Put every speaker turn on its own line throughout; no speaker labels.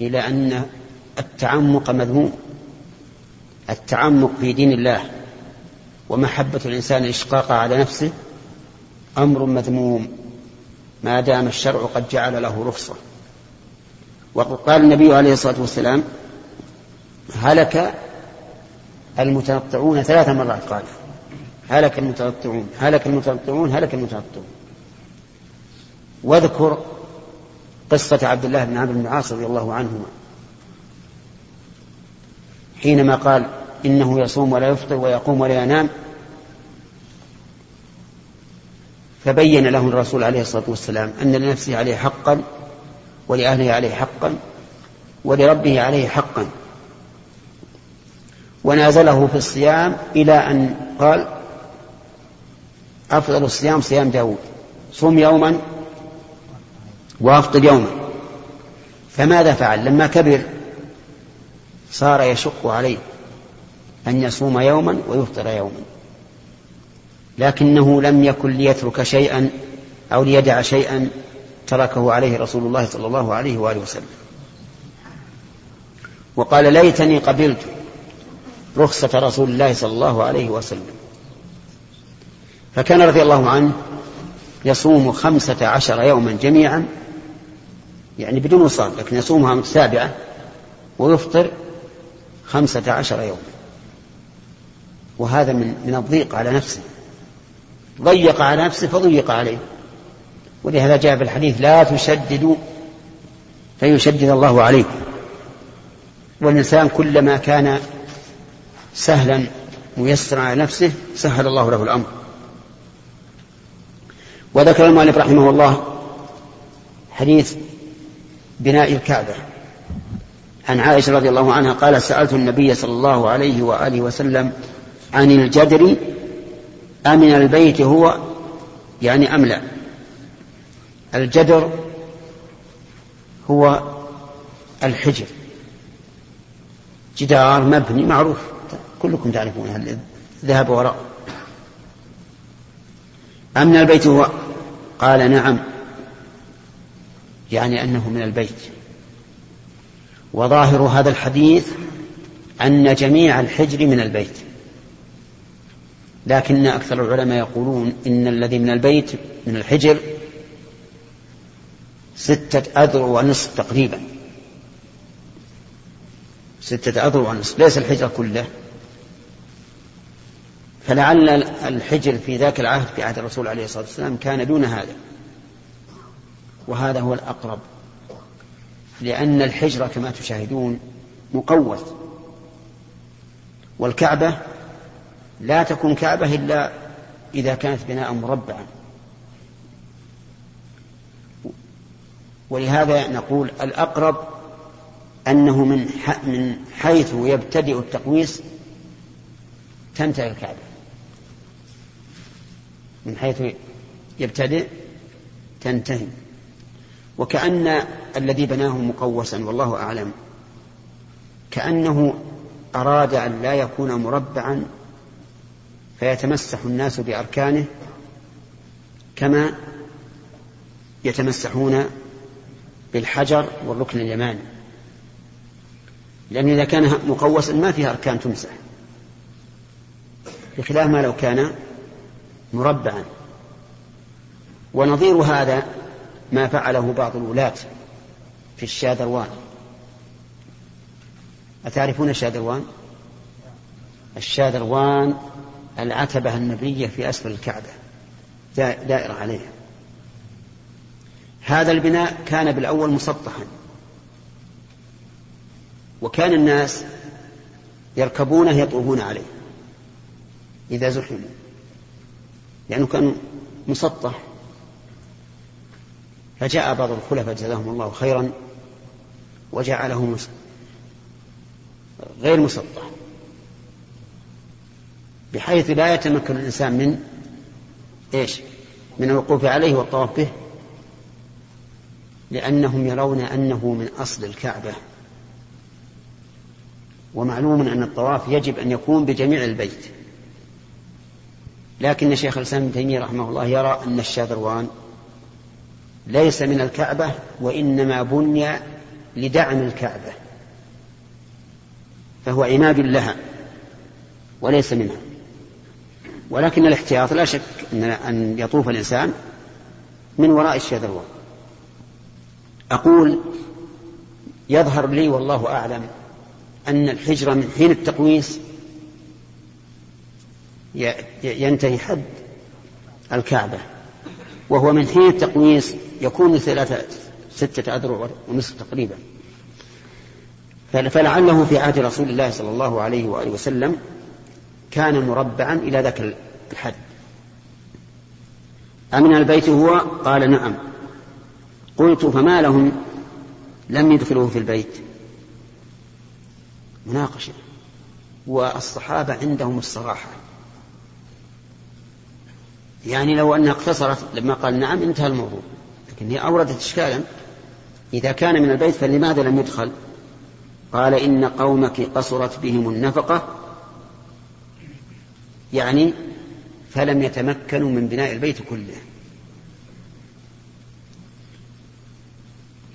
إلى أن التعمق مذموم. التعمق في دين الله ومحبة الإنسان الإشقاق على نفسه أمر مذموم. ما دام الشرع قد جعل له رخصة. وقال النبي عليه الصلاة والسلام هلك المتنطعون ثلاث مرات. قال هلك المتنطعون هلك المتنطعون هلك المتنطعون. واذكر قصة عبد الله بن عمرو بن العاص رضي الله عنهما. حينما قال إنه يصوم ولا يفطر ويقوم ولا ينام فبين له الرسول عليه الصلاة والسلام أن لنفسه عليه حقا ولأهله عليه حقا ولربه عليه حقا. ونازله في الصيام إلى أن قال أفضل الصيام صيام داود. صم يوما وأفطر يوما فماذا فعل؟ لما كبر صار يشق عليه أن يصوم يوما ويفطر يوما. لكنه لم يكن ليترك شيئا أو ليدع شيئا تركه عليه رسول الله صلى الله عليه وآله وسلم. وقال ليتني قبلت رخصة رسول الله صلى الله عليه وسلم. فكان رضي الله عنه يصوم خمسة عشر يوما جميعا يعني بدون وصال لكن يصومها السابعة ويفطر خمسة عشر يوما وهذا من من الضيق على نفسه. ضيق على نفسه فضيق عليه. ولهذا جاء في الحديث لا تشددوا فيشدد الله عليكم والإنسان كلما كان سهلا ميسرا على نفسه سهل الله له الأمر. وذكر المؤلف رحمه الله حديث بناء الكعبة. عن عائشة رضي الله عنها قال سألت النبي صلى الله عليه وآله وسلم عن الجدر أمن البيت هو يعني أم لا؟ الجدر هو الحجر. جدار مبني معروف كلكم تعرفون ذهب وراء. أمن البيت هو؟ قال نعم. يعني أنه من البيت. وظاهر هذا الحديث أن جميع الحجر من البيت. لكن أكثر العلماء يقولون إن الذي من البيت من الحجر ستة أذرع ونصف تقريبا. ستة أذرع ونصف. ليس الحجر كله. فلعل الحجر في ذاك العهد في عهد الرسول عليه الصلاة والسلام كان دون هذا. وهذا هو الأقرب. لأن الحجر كما تشاهدون مقوس والكعبة لا تكون كعبة إلا إذا كانت بناء مربعا. ولهذا نقول الأقرب أنه من من حيث يبتدئ التقويس تنتهي الكعبة. من حيث يبتدئ تنتهي. وكأن الذي بناه مقوسا والله أعلم. كأنه أراد أن لا يكون مربعا فيتمسح الناس بأركانه كما يتمسحون بالحجر والركن اليماني. لأن إذا كان مقوسا ما فيه أركان تمسح بخلاف ما لو كان مربعا. ونظير هذا ما فعله بعض الولاة في الشادروان أتعرفون الشادروان الشادروان العتبة النبية في أسفل الكعبة. دائرة عليها. هذا البناء كان بالأول مسطحا. وكان الناس يركبونه يطوفون عليه إذا زحموا. لأنه كان مسطح فجاء بعض الخلفاء جزاهم الله خيرا وجعله غير مسطح. بحيث لا يتمكن الإنسان من إيش؟ من الوقوف عليه والطواف به لأنهم يرون أنه من أصل الكعبة. ومعلوم أن الطواف يجب أن يكون بجميع البيت. لكن شيخ الإسلام ابن تيمية رحمه الله يرى أن الشاذروان ليس من الكعبة وإنما بني لدعم الكعبة فهو عماد لها وليس منها. ولكن الاحتياط لا شك أن يطوف الإنسان من وراء الشذروة أقول يظهر لي والله أعلم أن الحجرة من حين التقويس ينتهي حد الكعبة وهو من حين التقويس يكون ثلاثة ستة أذرع ونصف تقريبا. فلعله في عهد رسول الله صلى الله عليه وآله وسلم كان مربعا إلى ذاك الحد. أمن البيت هو؟ قال نعم. قلت فما لهم؟ لم يدخلوه في البيت. مناقشة. والصحابة عندهم الصراحة. يعني لو أنها اقتصرت لما قال نعم انتهى الموضوع. لكن هي أوردت إشكالا. إذا كان من البيت فلماذا لم يدخل؟ قال إن قومك قصرت بهم النفقة. يعني فلم يتمكنوا من بناء البيت كله.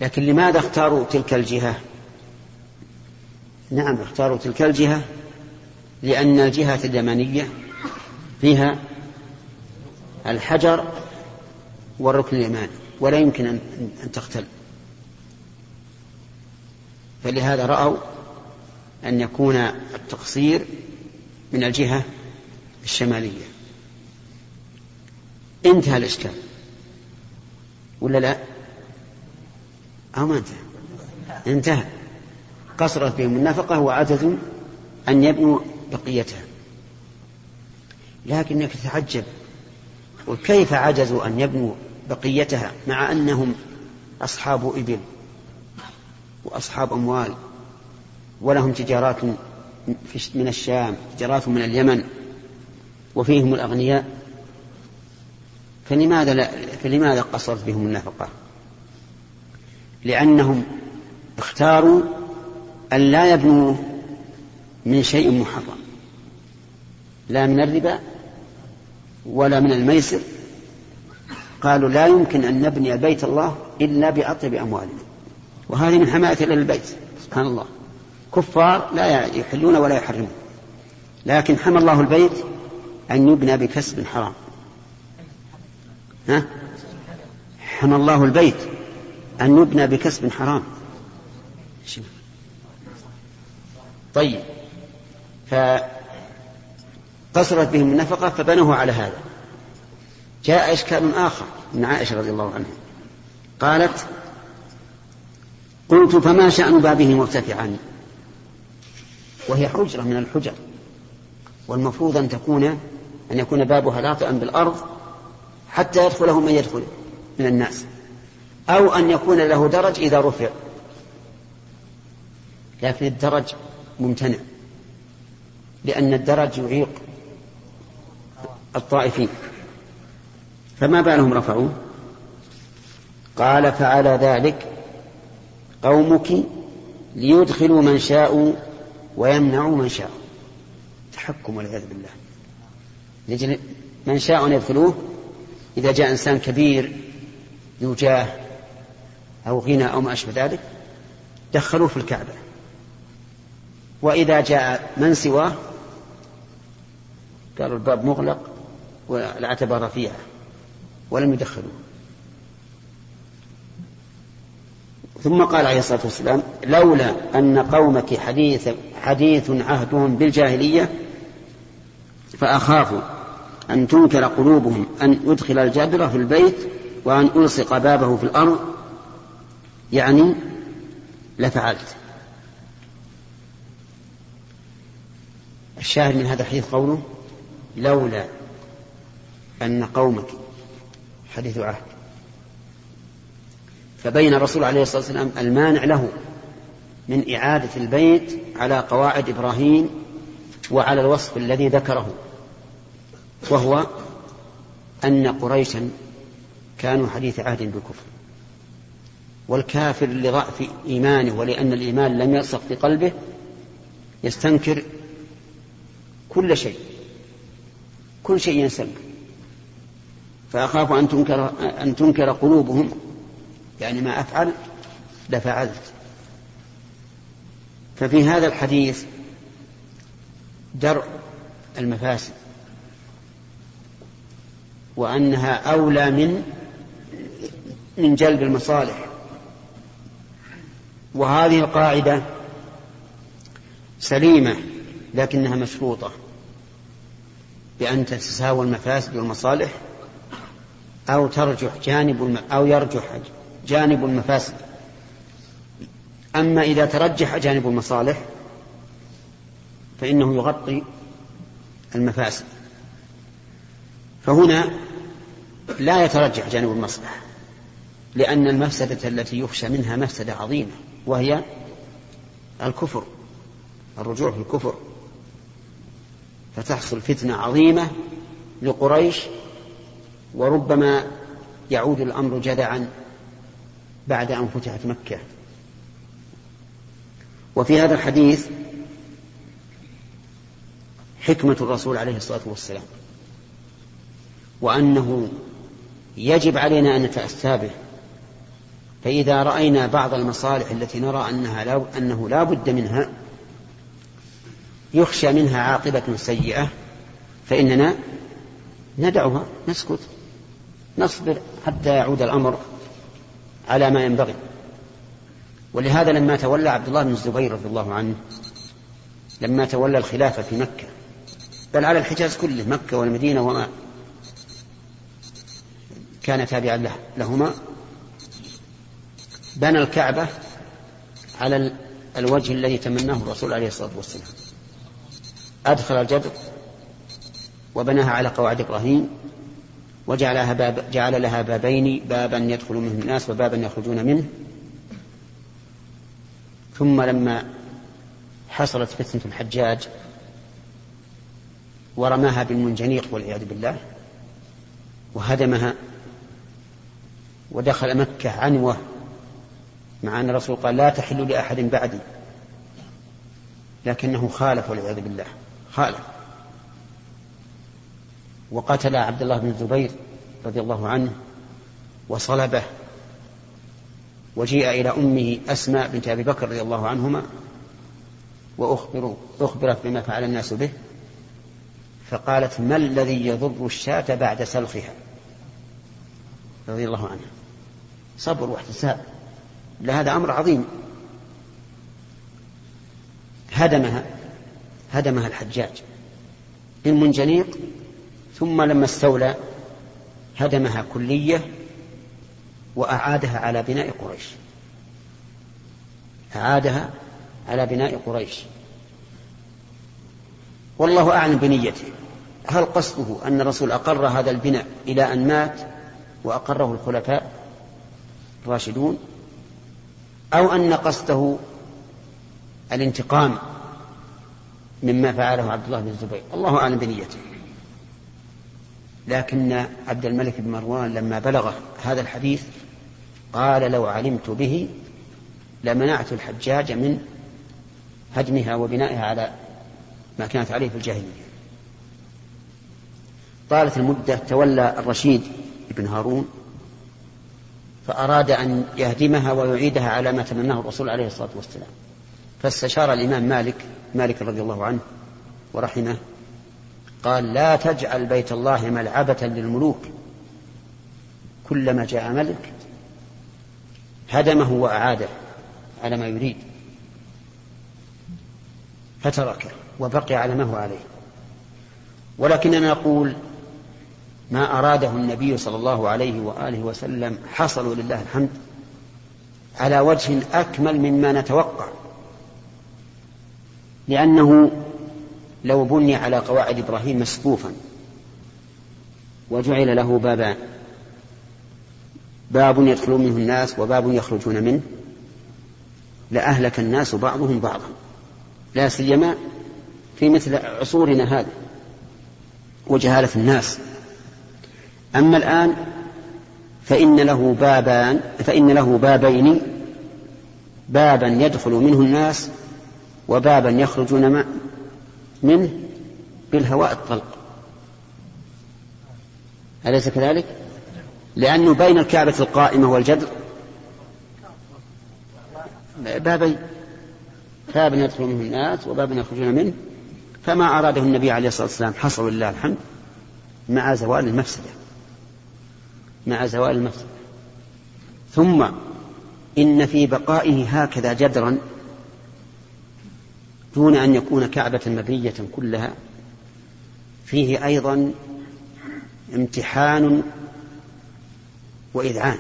لكن لماذا اختاروا تلك الجهة؟ نعم اختاروا تلك الجهة لأن الجهة اليمنية فيها الحجر والركن اليماني. ولا يمكن أن تختل فلهذا رأوا أن يكون التقصير من الجهة الشمالية. انتهى الإشكال. ولا لا؟ أو ما انتهى. انتهى. قصرت بهم النفقة وعجزوا أن يبنوا بقيتها. لكنك تتعجب. وكيف عجزوا أن يبنوا بقيتها مع أنهم أصحاب إبل وأصحاب أموال ولهم تجارات من الشام تجارات من اليمن وفيهم الأغنياء فلماذا لا فلماذا قصرت بهم النفقة؟ لأنهم اختاروا أن لا يبنوا من شيء محرم لا من الربا ولا من الميسر قالوا لا يمكن أن نبني بيت الله إلا بأطيب أموالنا. وهذه من حماية البيت سبحان الله. كفار لا يحلون ولا يحرمون. لكن حمى الله البيت أن يبنى بكسب حرام. ها؟ حمى الله البيت أن يبنى بكسب حرام. طيب فقصرت بهم النفقة فبنوه على هذا. جاء إشكال آخر من عائشة رضي الله عنها. قالت قلت فما شأن بابه مرتفعا؟ وهي حجرة من الحجر. والمفروض أن تكون أن يكون بابها لاطئا بالأرض حتى يدخله من يدخل من الناس أو أن يكون له درج إذا رفع. لكن الدرج ممتنع لأن الدرج يعيق الطائفين. فما بالهم رفعوه؟ قال فعلى ذلك قومك ليدخلوا من شاءوا ويمنعوا من شاءوا. تحكم والعياذ بالله. لجل من شاء أن يدخلوه إذا جاء إنسان كبير ذو جاه أو غنى أو ما أشبه ذلك دخلوه في الكعبة. وإذا جاء من سواه قالوا الباب مغلق والعتبة رفيعة. ولم يدخلوه. ثم قال عليه الصلاة والسلام لولا أن قومك حديث, حديث عهدهم بالجاهلية فأخاف أن تنكر قلوبهم أن يدخل الجابر في البيت وأن ألصق بابه في الأرض. يعني لفعلت. الشاهد من هذا الحديث قوله لولا أن قومك حديث عهد فبين الرسول عليه الصلاة والسلام المانع له من إعادة البيت على قواعد إبراهيم وعلى الوصف الذي ذكره وهو أن قريشا كانوا حديث عهد بالكفر والكافر لضعف إيمانه ولأن الإيمان لم يرسخ في قلبه يستنكر كل شيء كل شيء ينسلك. فأخاف أن تنكر, أن تنكر قلوبهم. يعني ما أفعل لفعلت. ففي هذا الحديث درء المفاسد وأنها أولى من من جلب المصالح. وهذه القاعدة سليمة لكنها مشروطة بأن تتساوى المفاسد والمصالح. أو ترجح جانب أو يرجح جانب المفاسد. أما إذا ترجح جانب المصالح فإنه يغطي المفاسد. فهنا لا يترجح جانب المصلحة لأن المفسدة التي يخشى منها مفسدة عظيمة وهي الكفر الرجوع في الكفر. فتحصل فتنة عظيمة لقريش وربما يعود الأمر جدعا بعد أن فتحت مكة. وفي هذا الحديث حكمة الرسول عليه الصلاة والسلام وأنه يجب علينا أن نتأسى به. فإذا رأينا بعض المصالح التي نرى أنها لا أنه لا بد منها يخشى منها عاقبة سيئة فإننا ندعها نسكت. نصبر حتى يعود الأمر على ما ينبغي. ولهذا لما تولى عبد الله بن الزبير رضي الله عنه لما تولى الخلافة في مكة بل على الحجاز كله مكة والمدينة وما كان تابعا له لهما بنى الكعبة على الوجه الذي تمناه الرسول عليه الصلاة والسلام. أدخل الجدر وبناها على قواعد إبراهيم وجعلها باب جعل لها بابين بابا يدخل منه الناس وبابا يخرجون منه. ثم لما حصلت فتنة الحجاج ورماها بالمنجنيق والعياذ بالله وهدمها ودخل مكة عنوة مع أن الرسول قال لا تحل لأحد بعدي لكنه خالف والعياذ بالله. خالف. وقتل عبد الله بن الزبير رضي الله عنه وصلبه وجيء إلى أمه أسماء بنت أبي بكر رضي الله عنهما وأخبروا أخبرت بما فعل الناس به فقالت ما الذي يضر الشاة بعد سلخها؟ رضي الله عنها. صبر واحتساب. لهذا أمر عظيم. هدمها هدمها الحجاج. بالمنجنيق ثم لما استولى هدمها كلية وأعادها على بناء قريش. أعادها على بناء قريش. والله أعلم بنيته. هل قصده أن الرسول أقر هذا البناء إلى أن مات وأقره الخلفاء الراشدون؟ أو أن قصده الانتقام مما فعله عبد الله بن الزبير؟ الله أعلم بنيته. لكن عبد الملك بن مروان لما بلغ هذا الحديث قال لو علمت به لمنعت الحجاج من هدمها وبنائها على ما كانت عليه في الجاهلية. طالت المدة تولى الرشيد بن هارون فأراد أن يهدمها ويعيدها على ما تمناه الرسول عليه الصلاة والسلام. فاستشار الإمام مالك مالك رضي الله عنه ورحمه قال لا تجعل بيت الله ملعبة للملوك. كلما جاء ملك هدمه وأعاده على ما يريد. فتركه وبقي على ما هو عليه. ولكننا نقول ما أراده النبي صلى الله عليه وآله وسلم حصلوا لله الحمد على وجه أكمل مما نتوقع. لأنه لو بني على قواعد إبراهيم مسقوفا وجعل له بابان باب يدخلون منه الناس وباب يخرجون منه لأهلك الناس بعضهم بعضا. لا سيما في مثل عصورنا هذه وجهالة الناس. أما الآن فإن له بابان فإن له بابين بابا يدخل منه الناس وبابا يخرجون منه بالهواء الطلق. أليس كذلك؟ لأنه بين الكعبة القائمة والجدر. بابين باب يدخل منه الناس وباب يخرجون منه. فما أراده النبي عليه الصلاة والسلام حصل لله الحمد مع زوال المفسدة. مع زوال المفسدة. ثم إن في بقائه هكذا جدرا دون أن يكون كعبة مبنية كلها فيه أيضا امتحان وإذعان.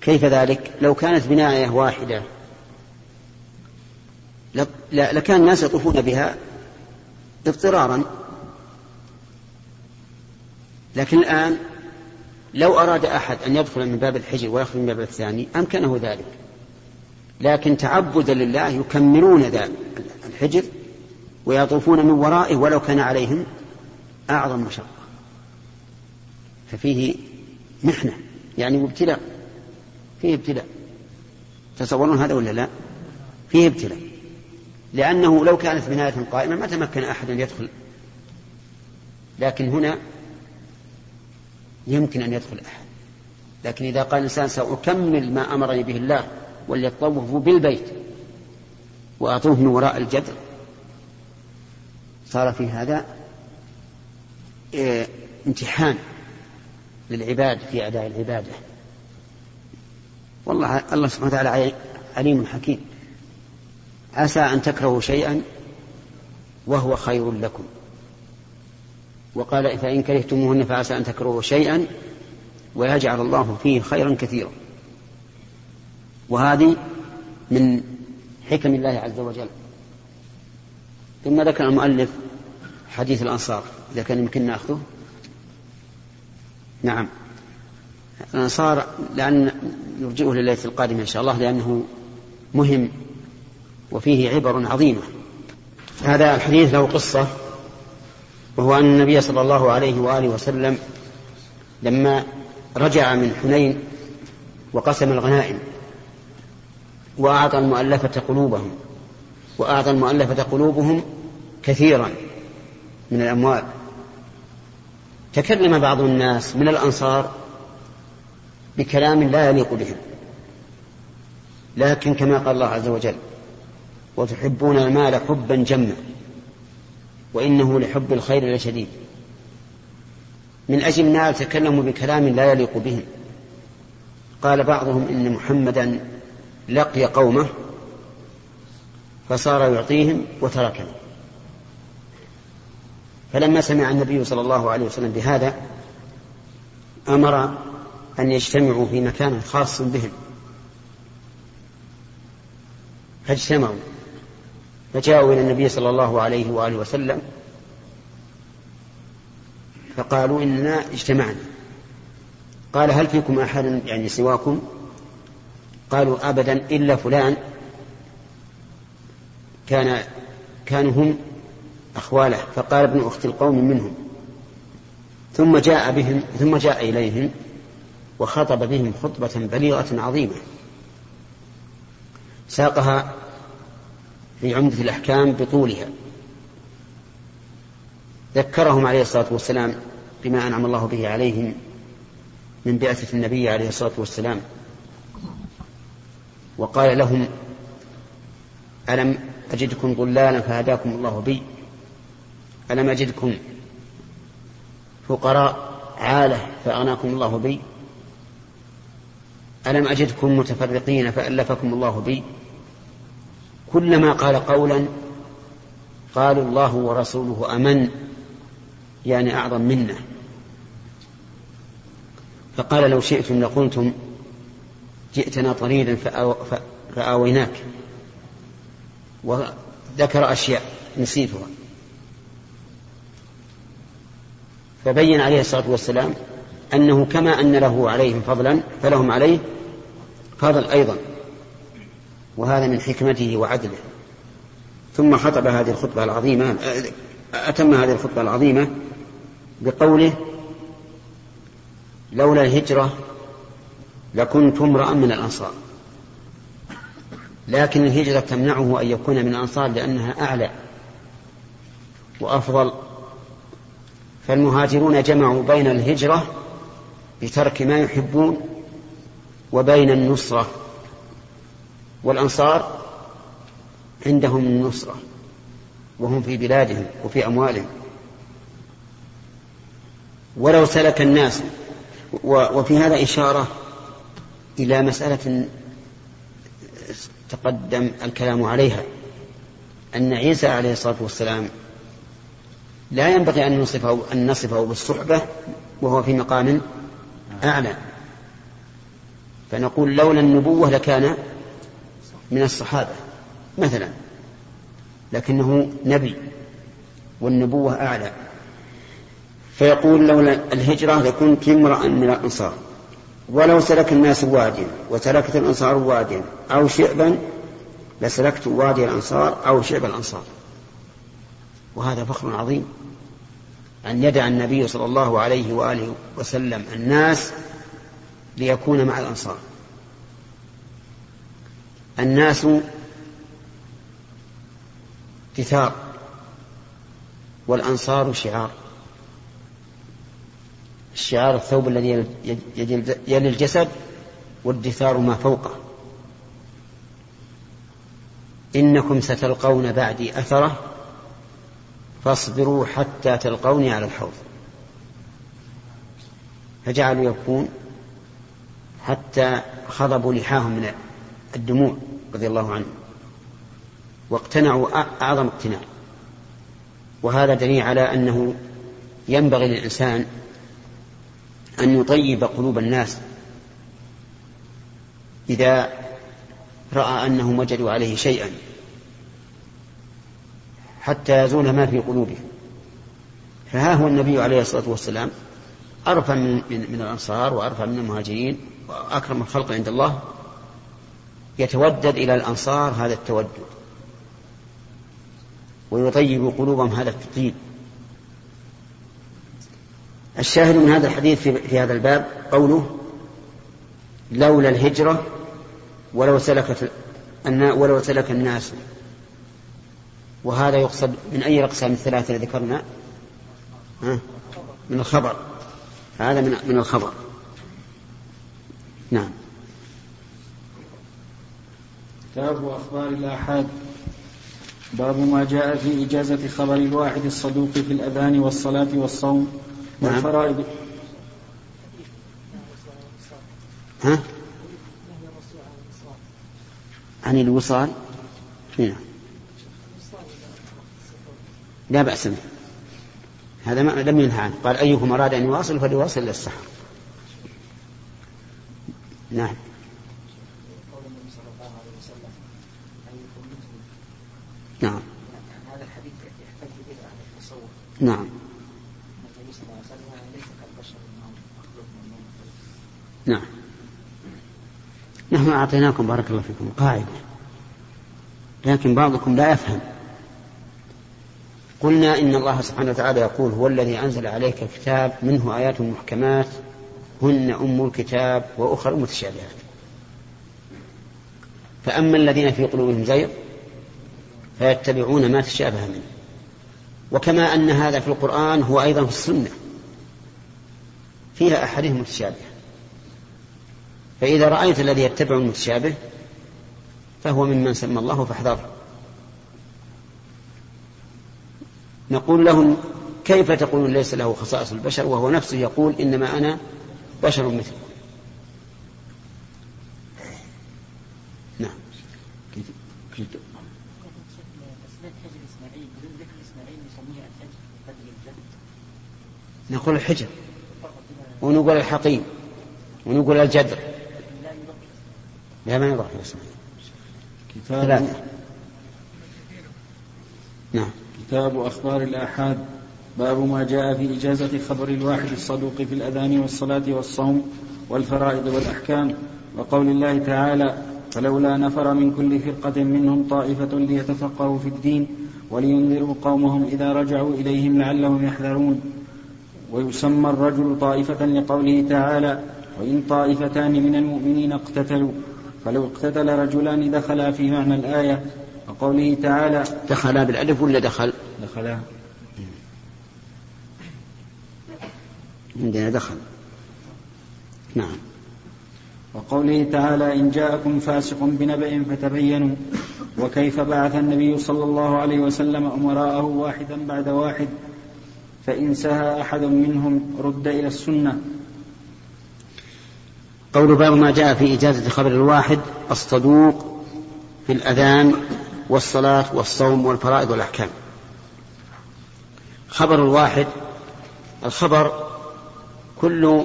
كيف ذلك؟ لو كانت بناية واحدة لكان الناس يطوفون بها اضطرارا. لكن الآن لو أراد أحد أن يدخل من باب الحجر ويخرج من باب الثاني أمكنه ذلك. لكن تعبدا لله يكملون ذا الحجر ويطوفون من ورائه ولو كان عليهم أعظم مشقة. ففيه محنة يعني ابتلاء فيه ابتلاء. تصورون هذا ولا لا؟ فيه ابتلاء. لأنه لو كانت بناية قائمة ما تمكن أحد أن يدخل لكن هنا يمكن أن يدخل أحد. لكن إذا قال الإنسان سأكمل ما أمرني به الله وليطوفوا بالبيت وأطوف من وراء الجدر. صار في هذا إيه، امتحان للعباد في أداء العبادة. والله الله سبحانه وتعالى عليم حكيم. عسى أن تكرهوا شيئا وهو خير لكم. وقال فإن كرهتموهن فعسى أن تكرهوا شيئا ويجعل الله فيه خيرا كثيرا. وهذه من حكم الله عز وجل. ثم ذكر المؤلف حديث الأنصار إذا كان يمكن نأخذه. نعم. الأنصار لأن يرجئه لليلة القادمة إن شاء الله لأنه مهم وفيه عبر عظيمة هذا الحديث له قصة وهو أن النبي صلى الله عليه وآله وسلم لما رجع من حنين وقسم الغنائم وأعطى المؤلفة قلوبهم وأعطى المؤلفة قلوبهم كثيرا من الأموال. تكلم بعض الناس من الأنصار بكلام لا يليق بهم لكن كما قال الله عز وجل وتحبون المال حبا جما وإنه لحب الخير لشديد. من أجل النار تكلموا بكلام لا يليق بهم. قال بعضهم إن محمدا لقي قومه فصار يعطيهم وتركهم. فلما سمع النبي صلى الله عليه وسلم بهذا أمر أن يجتمعوا في مكان خاص بهم. فاجتمعوا. فجاءوا إلى النبي صلى الله عليه وآله وسلم فقالوا إننا اجتمعنا. قال هل فيكم أحد يعني سواكم؟ قالوا أبدا إلا فلان. كان كانوا هم أخواله. فقال ابن أخت القوم منهم. ثم جاء بهم ثم جاء إليهم وخطب بهم خطبة بليغة عظيمة. ساقها في عمدة الأحكام بطولها. ذكرهم عليه الصلاة والسلام بما أنعم الله به عليهم من بعثة النبي عليه الصلاة والسلام. وقال لهم ألم أجدكم ضلالا فهداكم الله بي ألم أجدكم فقراء عالة فأغناكم الله بي ألم أجدكم متفرقين فألفكم الله بي كلما قال قولا قالوا الله ورسوله أمن يعني أعظم منا فقال لو شئتم لقلتم جئتنا طريدا فآويناك. وذكر أشياء نسيتها. فبين عليه الصلاة والسلام أنه كما أن له عليهم فضلا فلهم عليه فضل أيضا. وهذا من حكمته وعدله. ثم خطب هذه الخطبة العظيمة أتم هذه الخطبة العظيمة بقوله لولا الهجرة لكنت امرأ من الأنصار. لكن الهجرة تمنعه أن يكون من الأنصار لأنها أعلى وأفضل. فالمهاجرون جمعوا بين الهجرة بترك ما يحبون وبين النصرة والأنصار عندهم النصرة وهم في بلادهم وفي أموالهم. ولو سلك الناس وفي هذا إشارة إلى مسألة تقدم الكلام عليها. أن عيسى عليه الصلاة والسلام لا ينبغي أن نصفه, أن نصفه بالصحبة وهو في مقام أعلى. فنقول لولا النبوة لكان من الصحابة مثلا لكنه نبي والنبوة أعلى. فيقول لولا الهجرة لكنت امرأ من الأنصار. ولو سلك الناس واديا وسلكت الأنصار واديا أو شعبا لسلكت وادي الأنصار أو شعب الأنصار. وهذا فخر عظيم. أن يدع النبي صلى الله عليه وآله وسلم الناس ليكون مع الأنصار. الناس كثار والأنصار شعار. الشعار الثوب الذي يلي الجسد والدثار ما فوقه. إنكم ستلقون بعدي أثرة فاصبروا حتى تلقوني على الحوض. فجعلوا يبكون حتى خضبوا لحاهم من الدموع رضي الله عنهم. واقتنعوا أعظم اقتناع. وهذا دليل على أنه ينبغي للإنسان أن يطيب قلوب الناس إذا رأى أنهم وجدوا عليه شيئا حتى يزول ما في قلوبهم. فها هو النبي عليه الصلاة والسلام أرفع من, من, من الأنصار وأرفع من المهاجرين وأكرم الخلق عند الله يتودد إلى الأنصار هذا التودد ويطيب قلوبهم هذا التطيب. الشاهد من هذا الحديث في, في هذا الباب قوله لولا الهجرة ولو سلكت ولو سلك الناس. وهذا يقصد من أي الأقسام الثلاثة التي ذكرنا؟ من الخبر. هذا من من الخبر. نعم.
كتاب أخبار الآحاد. باب ما جاء في إجازة خبر الواحد الصدوق في الأذان والصلاة والصوم. نعم. والفرائض.
ها؟ عن الوصال؟ نعم. لا بأس به. هذا ما لم ينهى عنه. قال أيكم أراد أن يواصل فليواصل إلى السحر. نعم. نعم. هذا الحديث يحتاج به على التصور نعم النبي صلى الله عليه وسلم ليس كالبشر نعم. نحن أعطيناكم بارك الله فيكم قاعدة لكن بعضكم لا يفهم. قلنا إن الله سبحانه وتعالى يقول هو الذي أنزل عليك الكتاب منه آيات محكمات هن أم الكتاب وأخر متشابهات. فأما الذين في قلوبهم زيغ فيتبعون ما تشابه منه. وكما أن هذا في القرآن هو أيضا في السنة فيها أحاديث متشابهة. فإذا رأيت الذي يتبع المتشابه فهو ممن سمى الله فاحذره نقول لهم كيف تقول ليس له خصائص البشر؟ وهو نفسه يقول إنما أنا بشر مثلكم نعم. نقول الحجر ونقول الحطيم ونقول الجدر. لا ما يضاف اسمه كتاب
نعم. كتاب أخبار الآحاد. باب ما جاء في إجازة خبر الواحد الصدوق في الأذان والصلاة والصوم والفرائض والأحكام. وقول الله تعالى فلولا نفر من كل فرقة منهم طائفة ليتفقهوا في الدين ولينذروا قومهم إذا رجعوا إليهم لعلهم يحذرون. ويسمى الرجل طائفة لقوله تعالى وإن طائفتان من المؤمنين اقتتلوا. فلو اقتتل رجلان دخلا في معنى الآية وقوله تعالى
دخلا بالألف ولا دخل؟
دخلا.
عندنا دخل. نعم.
وقوله تعالى إن جاءكم فاسق بنبأ فتبينوا وكيف بعث النبي صلى الله عليه وسلم أمراءه واحدا بعد واحد فإن سهى أحد منهم رد إلى السنة
قول باب ما جاء في إجازة خبر الواحد الصدوق في الأذان والصلاة والصوم والفرائض والأحكام. خبر الواحد الخبر كل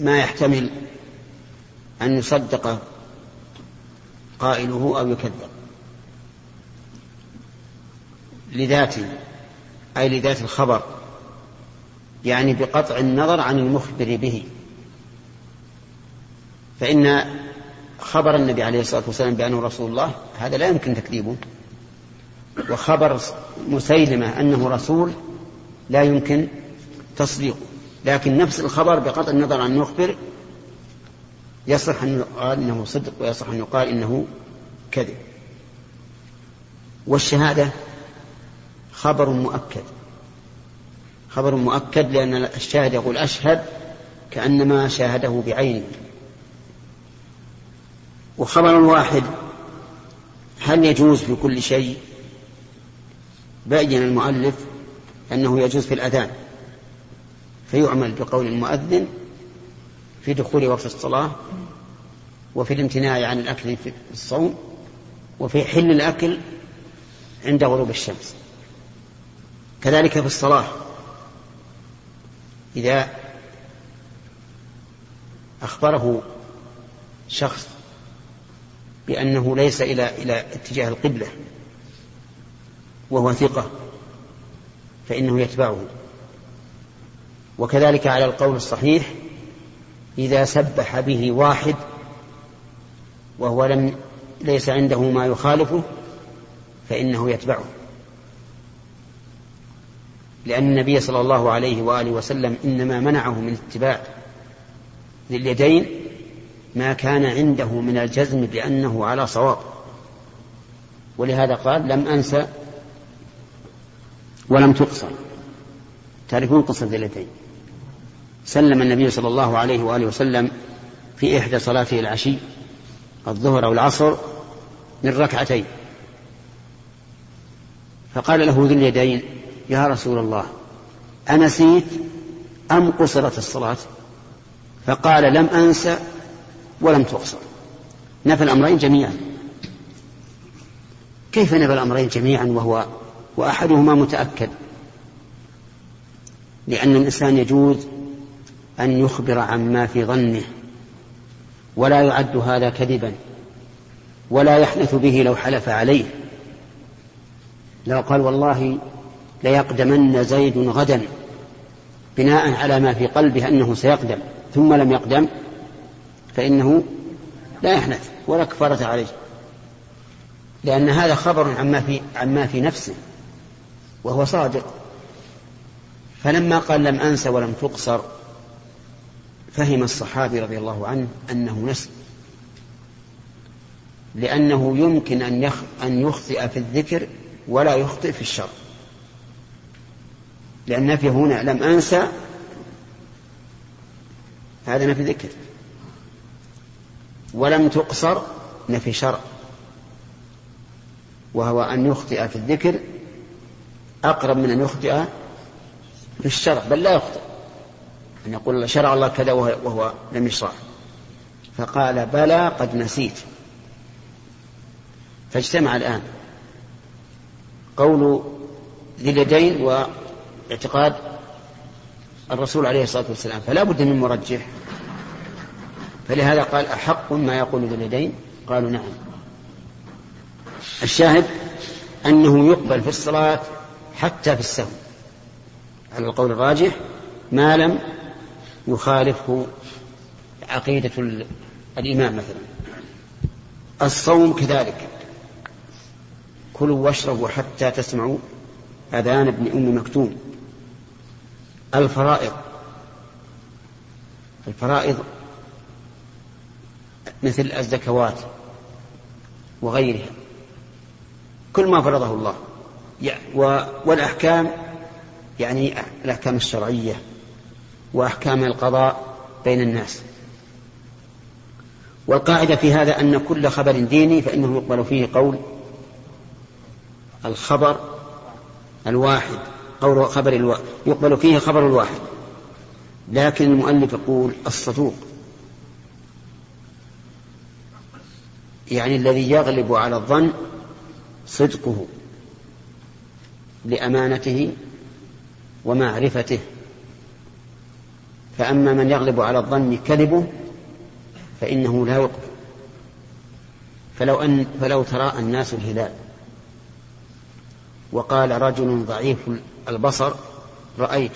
ما يحتمل أن يصدق قائله أو يكذب. لذاته أي لذات الخبر. يعني بقطع النظر عن المخبر به. فإن خبر النبي عليه الصلاة والسلام بأنه رسول الله هذا لا يمكن تكذيبه. وخبر مسيلمة أنه رسول لا يمكن تصديقه. لكن نفس الخبر بقطع النظر عن المخبر يصح أن يقال إنه صدق ويصح أن يقال إنه كذب. والشهادة خبر مؤكد. خبر مؤكد لأن الشاهد يقول أشهد كأنما شاهده بعينه وخبر واحد هل يجوز في كل شيء؟ بين المؤلف أنه يجوز في الأذان فيعمل بقول المؤذن في دخول وقت الصلاة وفي الامتناع عن الأكل في الصوم وفي حل الأكل عند غروب الشمس. كذلك في الصلاة. إذا أخبره شخص بأنه ليس إلى إلى اتجاه القبلة وهو ثقة فإنه يتبعه. وكذلك على القول الصحيح إذا سبح به واحد وهو لم ليس عنده ما يخالفه فإنه يتبعه. لأن النبي صلى الله عليه وآله وسلم إنما منعه من اتباع ذي اليدين ما كان عنده من الجزم بأنه على صواب. ولهذا قال لم أنسى ولم تقصر. تعرفون قصة ذي اليدين. سلم النبي صلى الله عليه وآله وسلم في إحدى صلاته العشي الظهر أو العصر من ركعتين. فقال له ذو اليدين يا رسول الله أنسيت أم قصرت الصلاة؟ فقال لم أنس ولم تقصر. نفى الأمرين جميعا. كيف نفى الأمرين جميعا وهو وأحدهما متأكد؟ لأن الإنسان يجوز أن يخبر عما في ظنه ولا يعد هذا كذبا ولا يحنث به لو حلف عليه. لو قال والله ليقدمن زيد غدا بناء على ما في قلبه أنه سيقدم ثم لم يقدم فإنه لا يحنث ولا كفارة عليه. لأن هذا خبر عما في عما في نفسه وهو صادق. فلما قال لم أنس ولم تقصر فهم الصحابي رضي الله عنه أنه نسي لأنه يمكن أن أن يخطئ في الذكر ولا يخطئ في الشر. لأن نفي هنا لم أنسى هذا نفي ذكر. ولم تقصر نفي شرع. وهو أن يخطئ في الذكر أقرب من أن يخطئ في الشرع بل لا يخطئ. أن يقول شرع الله كذا وهو لم يشرع. فقال بلى قد نسيت. فاجتمع الآن قول ذي اليدين واعتقاد الرسول عليه الصلاة والسلام فلا بد من مرجح. فلهذا قال أحق ما يقول ذي اليدين؟ قالوا نعم. الشاهد أنه يقبل في الصلاة حتى في السهو. على القول الراجح ما لم يخالفه عقيدة الإمام مثلا. الصوم كذلك. كلوا واشربوا حتى تسمعوا أذان ابن أم مكتوم. الفرائض. الفرائض مثل الزكوات وغيرها. كل ما فرضه الله. والأحكام يعني الأحكام الشرعية وأحكام القضاء بين الناس. والقاعدة في هذا أن كل خبر ديني فإنه يقبل فيه قول الخبر الواحد. قول خبر الواحد يقبل فيه خبر الواحد لكن المؤلف يقول الصدوق. يعني الذي يغلب على الظن صدقه لأمانته ومعرفته. فأما من يغلب على الظن كذبه فإنه لا يقبل. فلو أن فلو تراءى الناس الهلال. وقال رجل ضعيف البصر رأيت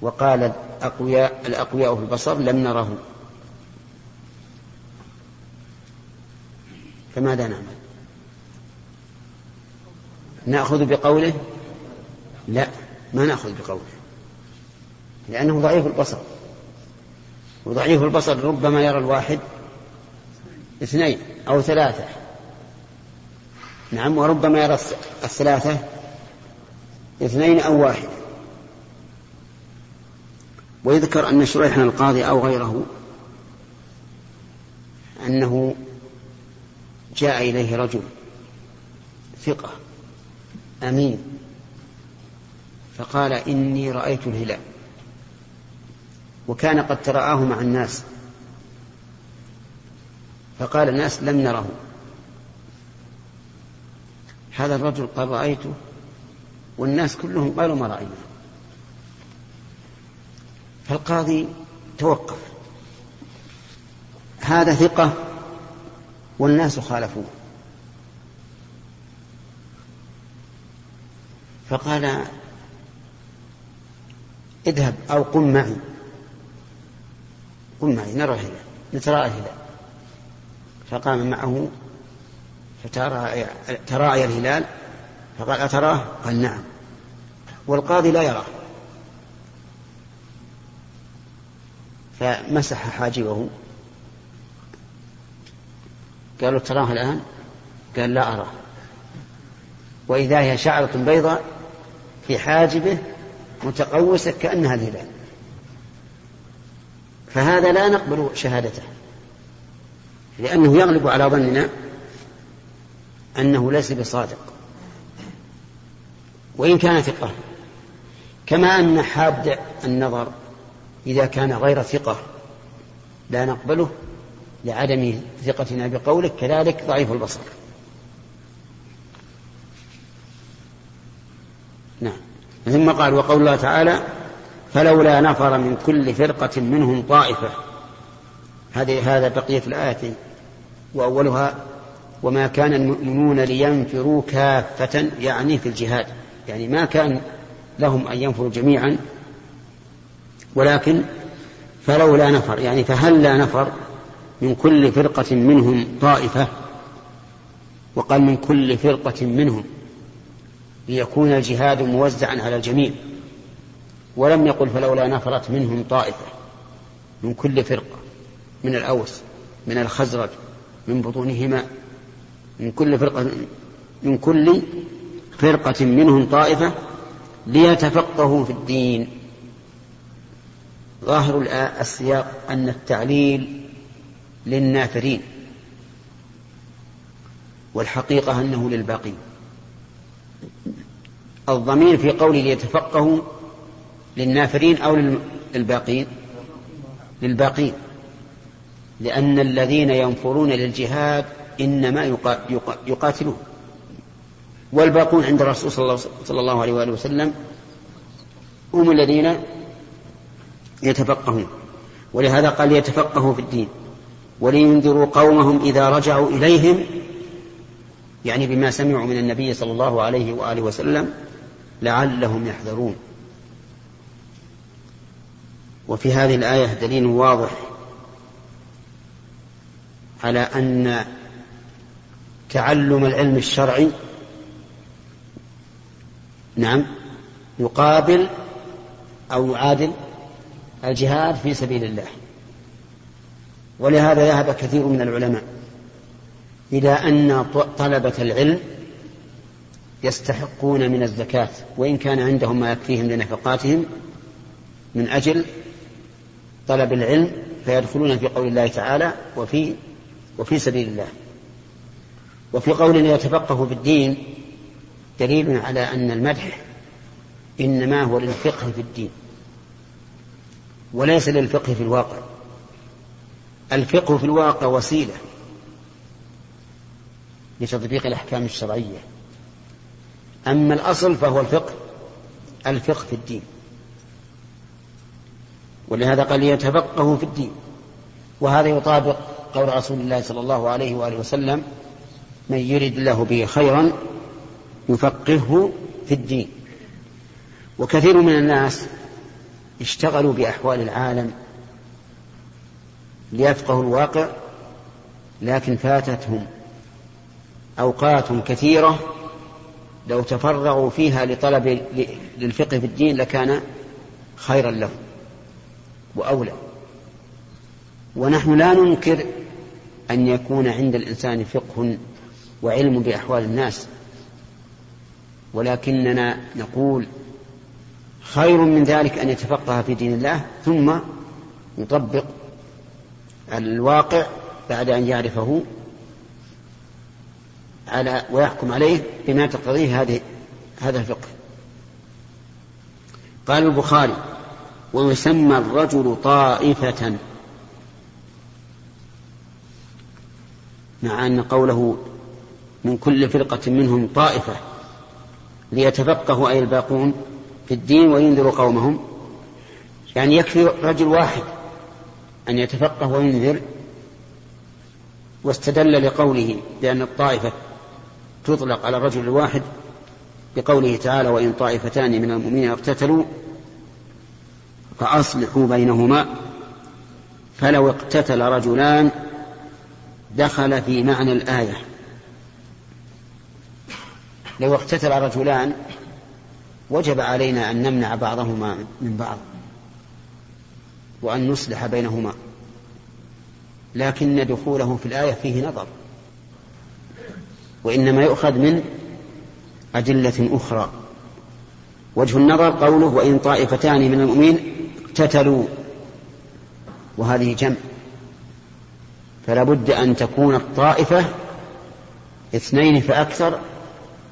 وقال الأقوياء الأقوياء في البصر لم نره. فماذا نعمل؟ نأخذ بقوله؟ لا ما نأخذ بقوله لأنه ضعيف البصر. وضعيف البصر ربما يرى الواحد اثنين أو ثلاثة. نعم وربما يرى الثلاثة اثنين أو واحد. ويذكر أن شريحا القاضي أو غيره أنه جاء إليه رجل ثقة أمين فقال إني رأيت الهلال. وكان قد ترآه مع الناس. فقال الناس لم نره. هذا الرجل قال رأيته والناس كلهم قالوا ما رأينا. فالقاضي توقف. هذا ثقة والناس خالفوه. فقال اذهب أو قم معي. قم معي نرى الهلال نتراءى الهلال فقام معه فتراءى الهلال. فقال أتراه قال نعم. والقاضي لا يراه. فمسح حاجبه. قالوا تراه الآن؟ قال لا أراه. وإذا هي شعرة بيضاء في حاجبه متقوسة كأنها الهلال. فهذا لا نقبل شهادته. لأنه يغلب على ظننا أنه ليس بصادق. وإن كان ثقة كما أن حاد النظر إذا كان غير ثقة لا نقبله لعدم ثقتنا بقوله كذلك ضعيف البصر. نعم. ثم قال وقول الله تعالى فلولا نفر من كل فرقة منهم طائفة. هذه هذا بقية الآية وأولها وما كان المؤمنون لينفروا كافة يعني في الجهاد. يعني ما كان لهم أن ينفروا جميعا ولكن فلولا نفر يعني فهل لا نفر من كل فرقة منهم طائفة وقال من كل فرقة منهم ليكون الجهاد موزعا على الجميع ولم يقل فلولا نفرت منهم طائفة من كل فرقة من الأوس من الخزرج من بطونهما من كل فرقة من كل فرقة منهم طائفة ليتفقهوا في الدين. ظاهر السياق أن التعليل للنافرين والحقيقة أنه للباقين الضمير في قوله ليتفقهوا للنافرين أو للباقين للباقين. لأن الذين ينفرون للجهاد إنما يقاتلون. والباقون عند الرسول صلى الله عليه وآله وسلم هم الذين يتفقهون. ولهذا قال يتفقهوا في الدين. ولينذروا قومهم إذا رجعوا إليهم يعني بما سمعوا من النبي صلى الله عليه وآله وسلم لعلهم يحذرون. وفي هذه الآية دليل واضح على أن تعلم العلم الشرعي نعم. يقابل أو يعادل الجهاد في سبيل الله. ولهذا ذهب كثير من العلماء إلى أن طلبة العلم يستحقون من الزكاة وإن كان عندهم ما يكفيهم لنفقاتهم من أجل طلب العلم فيدخلون في قول الله تعالى وفي وفي سبيل الله. وفي قول يتفقه في الدين دليل على أن المدح إنما هو للفقه في الدين وليس للفقه في الواقع. الفقه في الواقع وسيلة لتطبيق الأحكام الشرعية. أما الأصل فهو الفقه الفقه في الدين. ولهذا قال يتفقه في الدين. وهذا يطابق قول رسول الله صلى الله عليه وآله وسلم من يرد الله به خيرا يفقهه في الدين. وكثير من الناس اشتغلوا بأحوال العالم ليفقهوا الواقع لكن فاتتهم أوقات كثيرة لو تفرغوا فيها لطلب للفقه في الدين لكان خيرا لهم وأولى. ونحن لا ننكر أن يكون عند الإنسان فقه وعلم بأحوال الناس ولكننا نقول خير من ذلك أن يتفقه في دين الله ثم يطبق الواقع بعد أن يعرفه على ويحكم عليه بما تقتضيه هذه هذا الفقه. قال البخاري ويسمى الرجل طائفة. مع أن قوله من كل فرقة منهم طائفة. ليتفقهوا أي الباقون في الدين وينذروا قومهم. يعني يكفي رجل واحد أن يتفقه وينذر واستدل لقوله بأن الطائفة تطلق على الرجل الواحد بقوله تعالى وإن طائفتان من المؤمنين اقتتلوا فأصلحوا بينهما فلو اقتتل رجلان دخل في معنى الآية. لو اقتتل رجلان وجب علينا أن نمنع بعضهما من بعض وأن نصلح بينهما. لكن دخوله في الآية فيه نظر وإنما يؤخذ من أدلة أخرى. وجه النظر قوله وإن طائفتان من المؤمنين اقتتلوا وهذه جمع. فلا بد أن تكون الطائفة اثنين فأكثر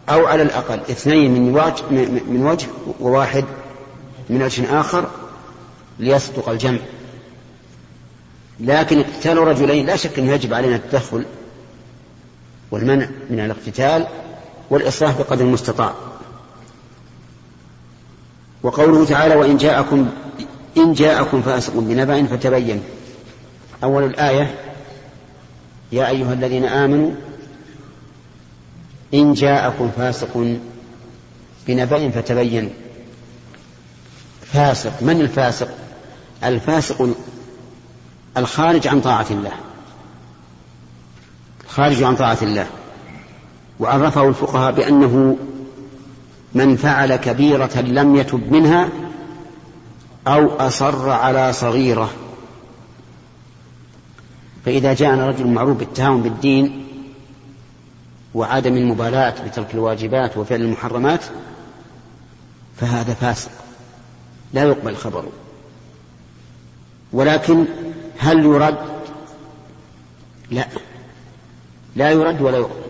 أو على الأقل اثنين من وجه, من وجه وواحد من وجه آخر ليصدق الجمع. لكن اقتتال رجلين لا شك أنه يجب علينا التدخل والمنع من الاقتتال والإصلاح بقدر المستطاع. وقوله تعالى وإن جاءكم إن جاءكم فاسق بنبأ فتبين أول الآية يا أيها الذين آمنوا إن جاءكم فاسق بنبأ فتبين. فاسق من الفاسق؟ الفاسق الخارج عن طاعة الله. الخارج عن طاعة الله. وعرفه الفقهاء بأنه من فعل كبيرة لم يتب منها أو أصر على صغيرة. فإذا جاءنا رجل معروف بالتهاون بالدين وعدم المبالاة بترك الواجبات وفعل المحرمات فهذا فاسق. لا يقبل خبره. ولكن هل يرد؟ لا. لا يرد ولا يقبل.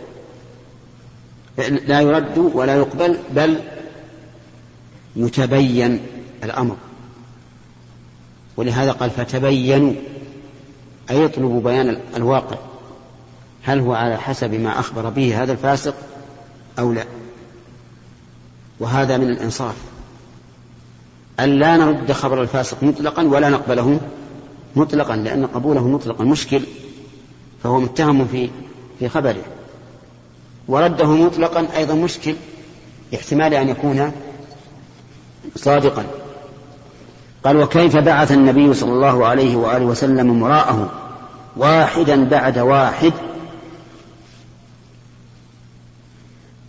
لا يرد ولا يقبل بل يتبين الأمر. ولهذا قال فتبينوا أي يطلب بيان الواقع. هل هو على حسب ما أخبر به هذا الفاسق أو لا؟ وهذا من الإنصاف. أن لا نرد خبر الفاسق مطلقا ولا نقبله مطلقا لأن قبوله مطلقا مشكل فهو متهم في في خبره. ورده مطلقا أيضا مشكل احتمال أن يكون صادقا. قال وكيف بعث النبي صلى الله عليه وآله وسلم مراءه واحدا بعد واحد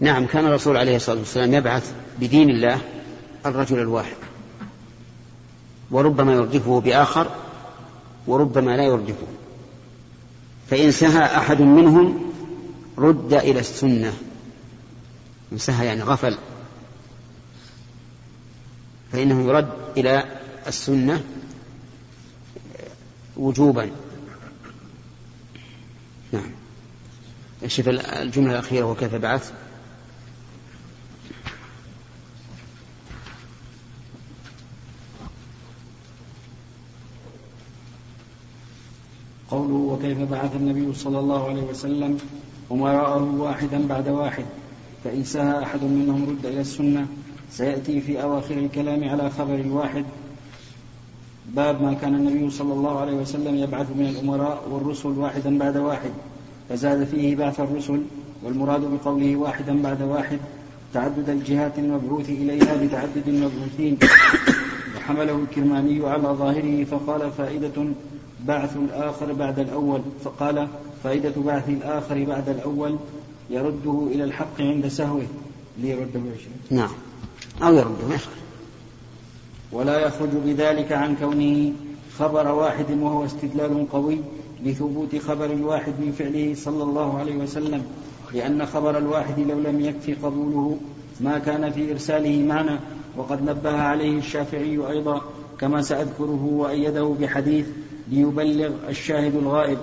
نعم كان الرسول عليه الصلاة والسلام يبعث بدين الله الرجل الواحد وربما يردفه بآخر وربما لا يردفه فإن سهى أحد منهم رد إلى السنة. إن سهى يعني غفل. فإنه يرد إلى السنة وجوبا. نعم. الجملة الأخيرة وكيف بعث؟
قوله وكيف بعث النبي صلى الله عليه وسلم أمراءه واحدا بعد واحد فإن سهى أحد منهم رد إلى السنة سيأتي في أواخر الكلام على خبر الواحد باب ما كان النبي صلى الله عليه وسلم يبعث من الأمراء والرسل واحدا بعد واحد فزاد فيه بعث الرسل والمراد بقوله واحدا بعد واحد تعدد الجهات المبعوث إليها بتعدد المبعوثين. وحمله الكرماني على ظاهره فقال فائدة بعث الآخر بعد الأول فقال فائدة بعث الآخر بعد الأول يرده إلى الحق عند سهوه. ليرده
نعم. أو يرده
ولا يخرج بذلك عن كونه خبر واحد وهو استدلال قوي لثبوت خبر الواحد من فعله صلى الله عليه وسلم لأن خبر الواحد لو لم يكفي قبوله ما كان في إرساله معنى وقد نبه عليه الشافعي أيضا كما سأذكره وأيده بحديث ليبلغ الشاهد الغائب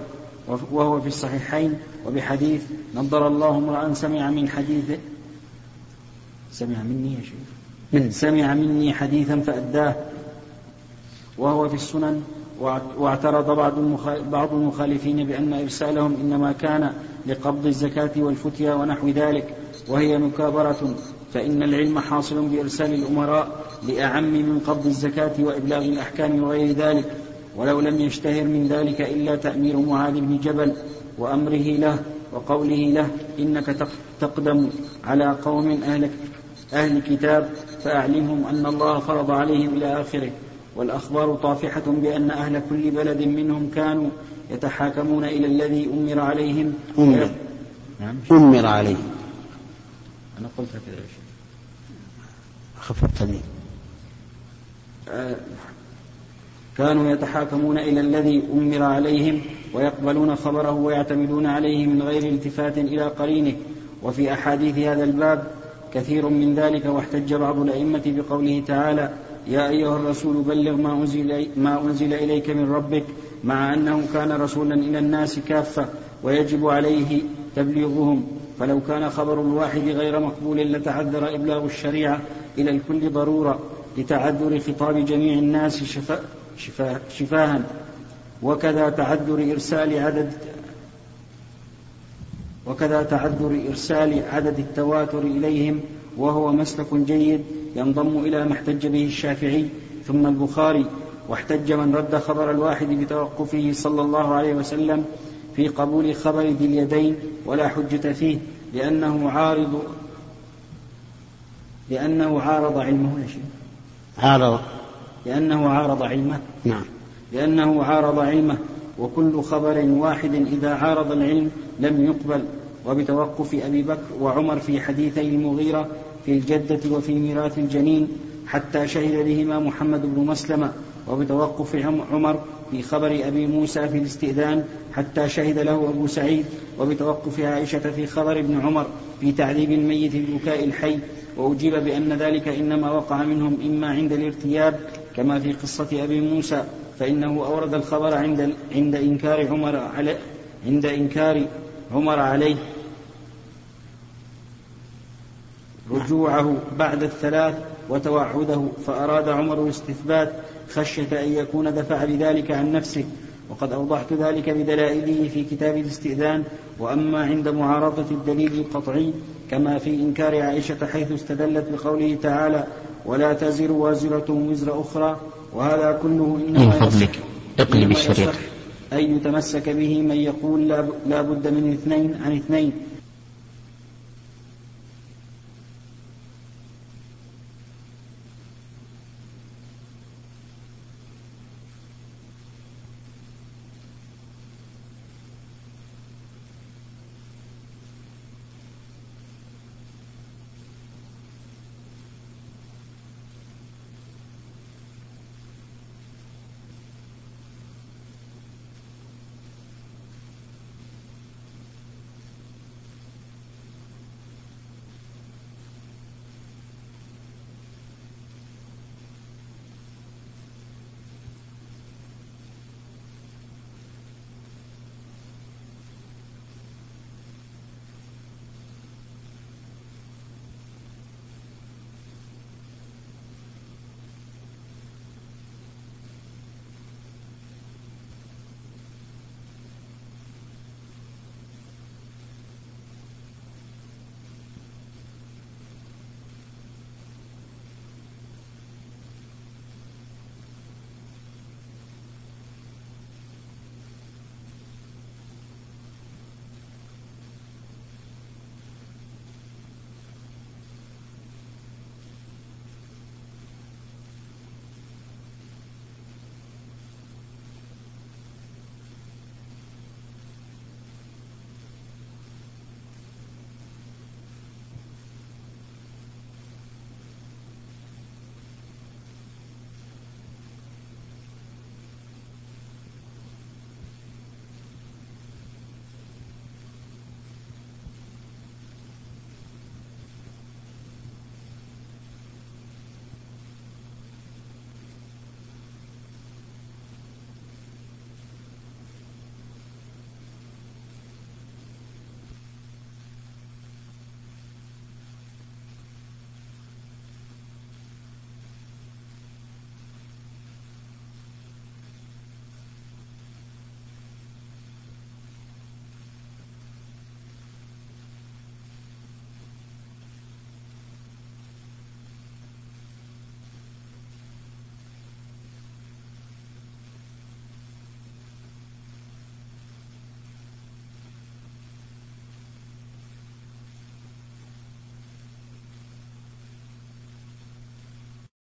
وهو في الصحيحين وبحديث نظر الله امرأ سمع من حديث سمع مني يا شيخ. من سمع مني حديثا فأداه. وهو في السنن واعترض بعض بعض المخالفين بأن إرسالهم إنما كان لقبض الزكاة والفتيا ونحو ذلك وهي مكابرة. فإن العلم حاصل بإرسال الأمراء لأعم من قبض الزكاة وإبلاغ الأحكام وغير ذلك. ولو لم يشتهر من ذلك إلا تأمير معاذ بن جبل وأمره له وقوله له إنك تقدم على قوم أهل, أهل كتاب فأعلمهم أن الله فرض عليهم إلى آخره. والأخبار طافحة بأن أهل كل بلد منهم كانوا يتحاكمون إلى الذي أمر عليهم.
أمر. نعم. أمر عليهم.
أنا قلت هكذا يا شيخ.
خفضت
كانوا يتحاكمون إلى الذي أمر عليهم ويقبلون خبره ويعتمدون عليه من غير التفات إلى قرينه. وفي أحاديث هذا الباب كثير من ذلك واحتج بعض الأئمة بقوله تعالى يا أيها الرسول بلغ ما أنزل, ما أنزل إليك من ربك مع أنه كان رسولا إلى الناس كافة ويجب عليه تبليغهم. فلو كان خبر الواحد غير مقبول لتعذر إبلاغ الشريعة إلى الكل ضرورة لتعذر خطاب جميع الناس شفاء شفاه شفاها وكذا تعذر إرسال عدد وكذا تعذر إرسال عدد التواتر إليهم وهو مسلك جيد ينضم إلى ما احتج به الشافعي ثم البخاري. واحتج من رد خبر الواحد بتوقفه صلى الله عليه وسلم في قبول خبر ذي اليدين ولا حجة فيه لأنه عارض لأنه عارض علمه.
عارض.
لأنه عارض علمه.
نعم.
لأنه عارض علمه. وكل خبر واحد إذا عارض العلم لم يقبل. وبتوقف أبي بكر وعمر في حديثي المغيرة في الجدة وفي ميراث الجنين حتى شهد بهما محمد بن مسلمة. وبتوقف عمر في خبر أبي موسى في الاستئذان حتى شهد له أبو سعيد. وبتوقف عائشة في خبر ابن عمر في تعذيب الميت ببكاء الحي. وأجيب بأن ذلك إنما وقع منهم إما عند الارتياب كما في قصة أبي موسى فإنه أورد الخبر عند عند إنكار عمر على عند إنكار عمر عليه. رجوعه بعد الثلاث وتوعده فأراد عمر الاستثبات خشية أن يكون دفع بذلك عن نفسه. وقد أوضحت ذلك بدلائله في كتاب الاستئذان. وأما عند معارضة الدليل القطعي كما في إنكار عائشة حيث استدلت بقوله تعالى ولا تزر وازرة وزر أخرى وهذا كله إنما
من فضلك. اقلب الشريط.
أن يتمسك به من يقول لا بد من اثنين عن اثنين.